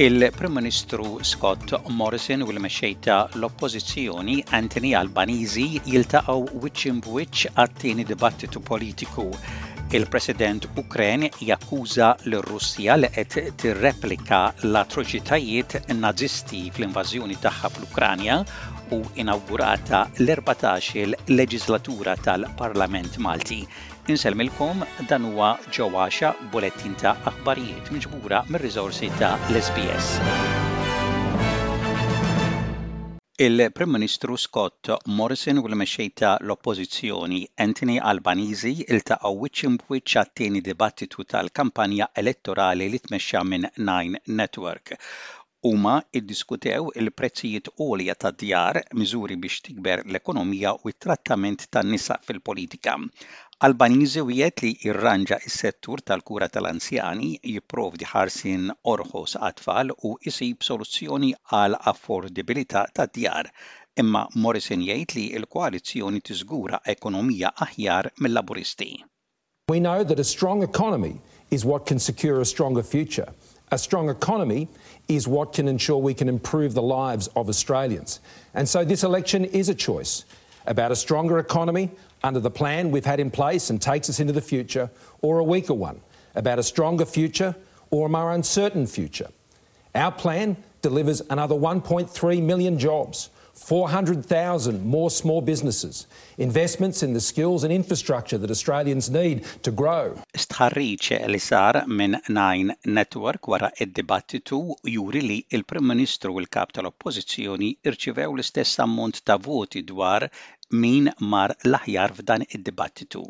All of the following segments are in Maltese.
Il-Prim Ministru Scott Morrison u l-mexxej ta' l-Oppożizzjoni Anthony Albanizi jiltaqgħu wiċċ imb wiċċ għat-tieni dibattitu politiku Il-President Ukren jakkuża lir-Russja li qed tirreplika l-atroċitajiet Nażisti fl-invażjoni tagħha fl-Ukranja u inawgurata l-erbatax-il leġislatura tal-Parlament Malti. Insellmilkom dan huwa Ġewwaxa bulettin ta' aħbarijiet miġbura mir-riżorsi ta' l-SBS. Il-Prim Ministru Scott Morrison u l-Mexxej ta' l-Oppożizzjoni Anthony Albanese iltaqgħu wiċċ imb'wiċċ għat-tieni dibattitu tal-kampanja elettorali li tmexxa minn Nine Network. Huma iddiskutew il-prezzijiet għolja tad-djar, miżuri biex tikber l-ekonomija u t-trattament tan-nisa fil-politika. Albanese wiegħed li jirranġa s-settur tal-kura tal-anzjani, jipprovdi ħarsien orħos għat-tfal u jsib soluzzjoni għal affordibilità tad-djar, imma Morrison jgħid li l-koalizzjoni tiżgura ekonomija aħjar mil-Laburisti. We know that a strong economy is what can secure a stronger future A strong economy is what can ensure we can improve the lives of Australians. And so this election is a choice. about a stronger economy under the plan we've had in place and takes us into the future, or a weaker one, about a stronger future or a more uncertain future. Our plan delivers another 1.3 million jobs, 400,000 more small businesses, investments in the skills and infrastructure that Australians need to grow. Stħarriġ li sar minn Nine Network wara d-dibattitu juri li l-Prim Ministru u l-Kap tal-Oppożizzjoni rċivew l-istess ammont ta' voti dwar min mar l-aħjar f'dan id-dibattitu.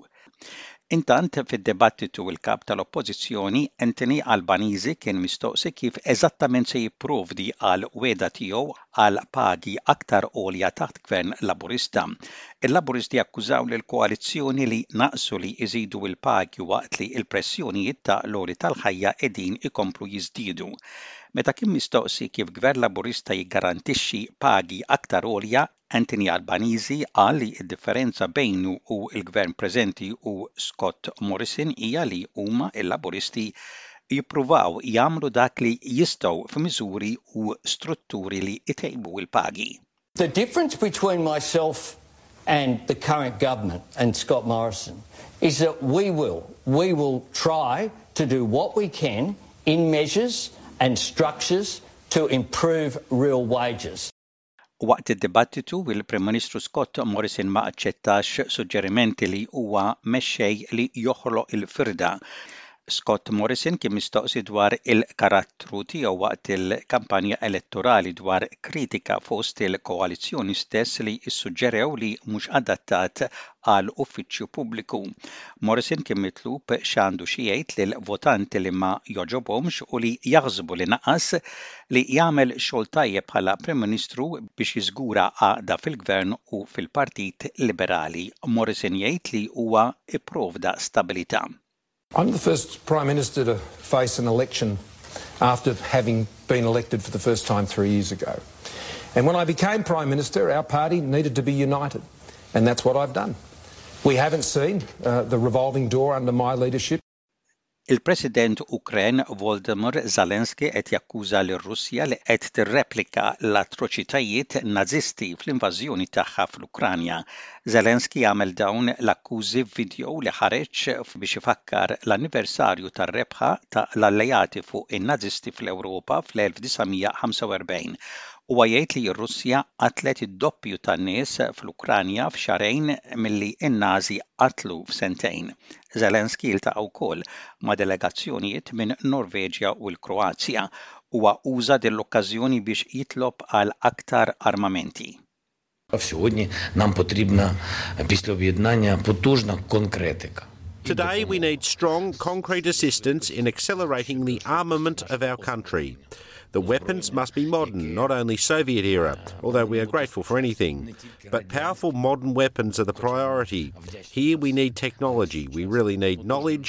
Intant, fid-dibattitu il-Kap tal-Oppożizzjoni, Anthony Albanese kien mistoqsi kif eżattament se jipprovdi għal wegħda tiegħu għal pagi aktar għolja taħt Gvern Laburista. Il-Laburisti akkużaw lill-koalizzjoni li naqsu li jżidu l-pagi waqt li l-pressjonijiet ta' l-għoli tal-ħajja qegħdin ikomplu jiżdiedu. Meta kien mistoqsi kif Gvern Laburista jiggarantixxi pagi aktar għolja, Anthony Albanese qal li d-differenza bejnu u l-Gvern preżenti u Scott Morrison hija li huma, il-Laburisti, jippruvaw jagħmlu dak li jistgħu f'miżuri u strutturi li jtejbu l-pagi. The difference between myself and the current government and Scott Morrison is that we will, we will try to do what we can in measures and structures to improve real wages. Waqt id-dibattitu, il-Prim Ministru Scott Morrison ma aċċettax suġġerimenti li huwa mexxej li joħloq il-firda. Scott Morrison kien mistoqsi dwar il-karattru tiegħu waqt il-kampanja elettorali dwar kritika fost il-koalizzjoni stess li ssuġġerew li mhux adattat għal uffiċċju pubbliku. Morrison kien mitlub x'għandu xi jgħid lil votanti li ma jogħġobhomx u li jaħsbu li naqas li jagħmel xogħol tajjeb bħala Prim Ministru biex jiżgura għaqda fil-Gvern u fil-Partit Liberali. Morrison jgħid li huwa pprovda stabilità. I'm the first Prime Minister to face an election after having been elected for the first time three years ago. And when I became Prime Minister, our party needed to be united. And that's what I've done. We haven't seen uh, the revolving door under my leadership. Il-President Ukren Voldemar Zalenski qed jakkuża l russja li qed tirreplika l-atroċitajiet nazisti fl-invażjoni tagħha fl-Ukranja. Zelensky għamel dawn l-akkużi f'vidjo li ħareġ biex ifakkar l-anniversarju tar-rebħa ta' l-Alleati fuq in-Nażisti fl-Ewropa fl-1945. Huwa jgħid li r-Russja qatlet id-doppju ta' nies fl-Ukranja f'xahrejn milli n-Nażi qatlu f'sentejn. Zelensky ltaqa' wkoll ma' delegazzjonijiet minn Norveġja u l-Kroazja. Huwa uża din l-okkażjoni biex jitlob għal aktar armamenti. Сьогодні нам потрібна після об'єднання потужна конкретика. Today, we need strong, concrete assistance in accelerating the armament of our country. The weapons must be modern, not only Soviet era, although we are grateful for anything. But powerful modern weapons are the priority. Here we need technology, we really need knowledge,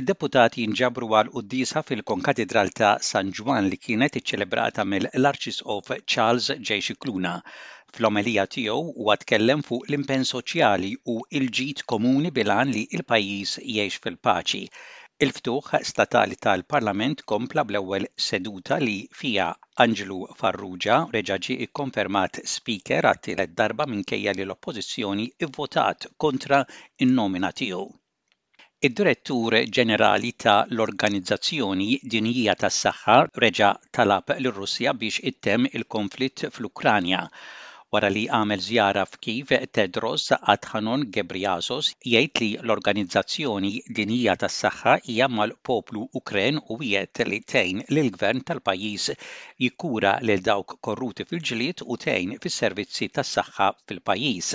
Id-deputati jinġabru għal quddiesa fil-Konkatidral ta' San Ġwann li kienet iċċelebrata mill-Arċisqof Charles J. Scicluna. Fl-omelija tiegħu huwa tkellem fuq l-impenn soċjali u l-ġid komuni bil-għan li l-pajjiż jgħix fil-paċi. Il-ftuħ statali tal-Parlament kompla bl-ewwel seduta li fiha Anġlu Farrugia reġa' ġie ikkonfermat Speaker għat-tielet darba minkejja li l-Oppożizzjoni vvotat kontra n-nomina tiegħu. Id-Direttur Ġenerali ta' l-Organizzazzjoni Dinjija tas-Saħħa reġa' talab lir-Russja biex ittemm il-konflitt fl-Ukranja wara li għamel żjara f'Kiev Tedros Adhanon Ghebreyesus jgħid li l-Organizzazzjoni Dinjija tas-Saħħa hija mal-poplu Ukren u wiegħed li tgħin lill-Gvern tal-pajjiż jikkura lil dawk korruti fil-ġlied u tgħin fis-servizzi tas-saħħa fil-pajjiż.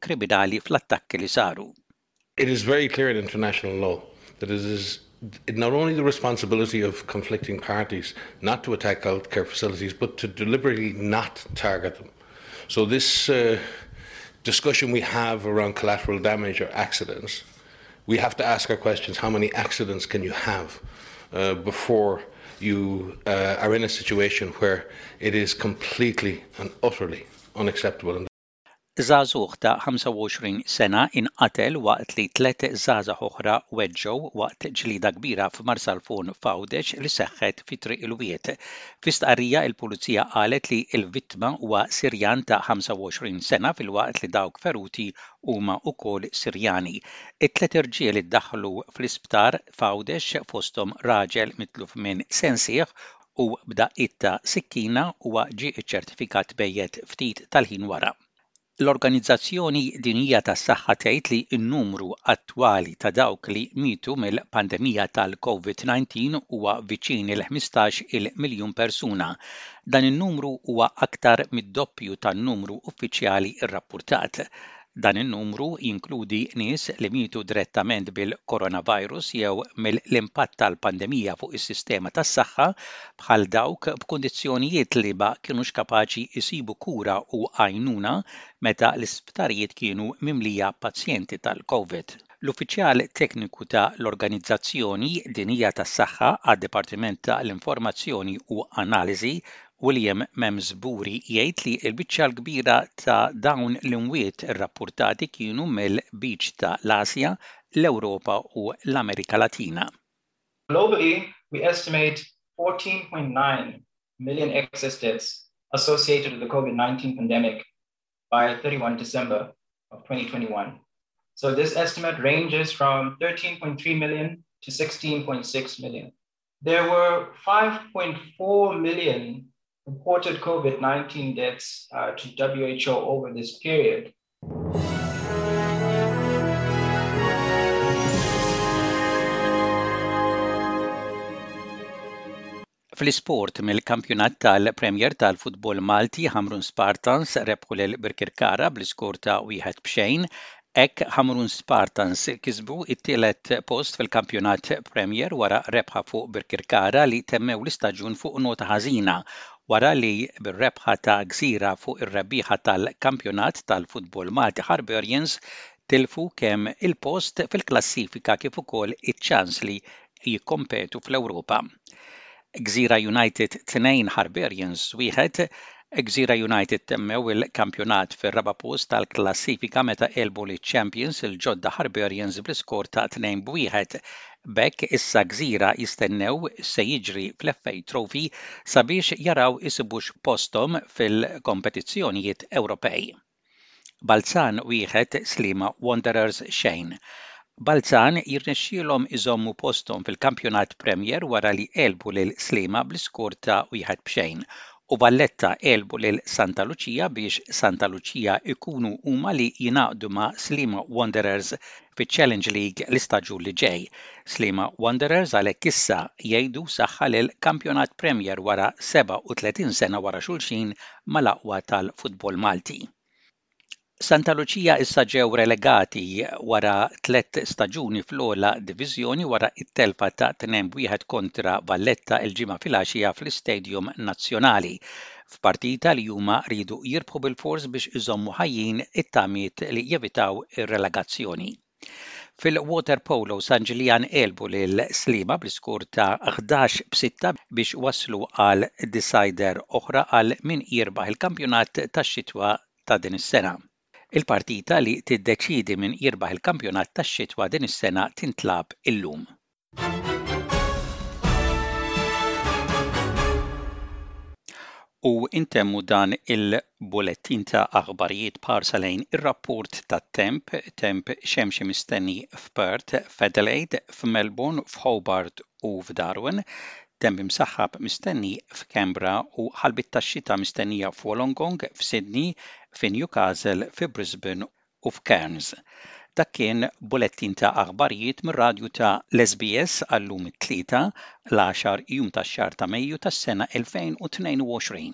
kriminali fl-attakki li saru. It is very clear in international law that it is not only the responsibility of conflicting parties not to attack healthcare facilities, but to deliberately not target them. So this uh, discussion we have around collateral damage or accidents, we have to ask our questions: How many accidents can you have uh, before you uh, are in a situation where it is completely and utterly unacceptable? Żagħżugħ ta' 25 sena inqatel waqt li tliet żgħażagħ oħra weġġgħu waqt ġlieda kbira f'Marsalfon f'Għawdex li seħħet fi Triq il-Wied. Fi stqarrija il-Pulizija qalet li l-vittma huwa Sirjan ta' 25 sena filwaqt li dawk feruti huma wkoll Sirjani. It-tliet irġiel iddaħħlu fl-isptar f'Għawdex fosthom raġel mitluf minn sensieh u b'daqqiet ta' sikkina huwa ġie ċċertifikat mejjet ftit tal-ħin wara. L-Organizzazzjoni Dinjija tas-Saħħa tgħid li n-numru attwali ta' dawk li mietu mill-pandemija tal-COVID-19 huwa viċin il-ħmistax il-miljun persuna. Dan in-numru huwa aktar mid-doppju tan-numru uffiċjali rrappurtat. Dan in-numru jinkludi nies li mietu direttament bil-coronavirus jew mill-impatt tal-pandemija fuq is-sistema tas-saħħa, bħal dawk b'kundizzjonijiet li ma kinux kapaċi jsibu kura u għajnuna meta l-isptarijiet kienu mimlija pazjenti tal-Covid. L-Uffiċjal Tekniku ta' l-Organizzazzjoni Dinjija tas-Saħħa għad-Dipartiment ta' l-Informazzjoni u Analiżi William Memsbury jgħid li l-biċċa l-kbira ta' dawn l-imwiet irrappurtati kienu mill-Lbiċ ta' l-Asja, l-Ewropa u l-Amerika Latina. Globally, we estimate 14.9 million excess deaths associated with the Covid 19 pandemic by 31 December of 2021. So this estimate ranges from 13.3 million to 16.6 million. There were 5.4 million reported Covid-19 deaths to WHO over this period. Fl-isport, mill-kampjonat tal-Premier tal-futbol Malti, Ħamrun Spartans rebħu lil Birkirkara bl-iskor ta' wieħed b'xejn. Hekk Ħamrun Spartans kisbu t-tielet post fil-Kampjonat Premier wara rebħa fuq Birkirkara li temmew l-istaġun fuq nota ħażina wara li bir-rebħa ta' Gżira fuq ir-rebbieħa tal-Kampjonat tal-Futbol Malti Hirbarians tilfu kemm il-post fil-klassifika kif ukoll iċ-ċans li jikkompetu fl-Ewropa Gżira United 2, Hibernians 1, Gżira United temmew il-kampjonat fir-raba' post tal-klassifika meta għelbu liċ-champions il-ġodda Hibernians bl-iskor ta' 2 b' 1. B'hekk issa Gżira jistennew x'se jiġri fl-FA Trophy sabiex jaraw isibux posthom fil-kompetizzjonijiet Ewropej. Balzan 1, Sliema Wanderers xejn. Balzan jirnexxielhom iżommu posthom fil-Kampjonat Premier wara li għelbu lil Sliema bl-iskor ta' wieħed b'xejn u Valletta għelbu lil Santa Lucia biex Santa Lucia jkunu huma li jingħaqdu ma' Sliema Wanderers fiċ-Challenge League l-istaġun li ġej. Sliema Wanderers għalhekk issa jgħidu saħħa lill-Kampjonat Premier wara 37 sena wara xulxin mal-aqwa tal-futbol Malti. Santa Lucia issa ġew relegati wara tliet staġuni fl-ogħla diviżjoni wara t-telfa ta' tnejn b'wieħed kontra Valletta il-Ġimgħa filgħaxija fl-Istadium Nazzjonali, f'partita li huma riedu jirbħu bilfors biex iżommu ħajjin it-tamiet li jevitaw ir-relegazzjoni. Fil-Waterpolo, San Ġiljan għelbu lil Sliema bl-iskor ta' 11 b' 6 biex waslu għal decider oħra għal min jirbaħ il-kampjonat tax-xitwa ta' din is-sena. Il-partita li tiddeċiedi min jirbaħ il-kampjonat tax-xitwa din is-sena tintlagħab illum. U intemmu dan il-bulettin ta' aħbarijiet b'ħarsa lejn ir-rapport tat-temp, temp xemxi mistenni f'Perth, f'Adelaide, f'Melbourne, f'Hobart u f'Darwin, temp imsaħħab mistenni f'Canberra u ħalbiet tax-xita mistennija f'Wollongong, f'Sydney, fi Newcastle, fi Brisbane u f'Cairns. Dak kien bulettin ta' aħbarijiet mir-radju ta' l-SBS għal-lum it-Tlieta, l-għaxar jum tax-xahar ta' Mejju tas-sena 2022.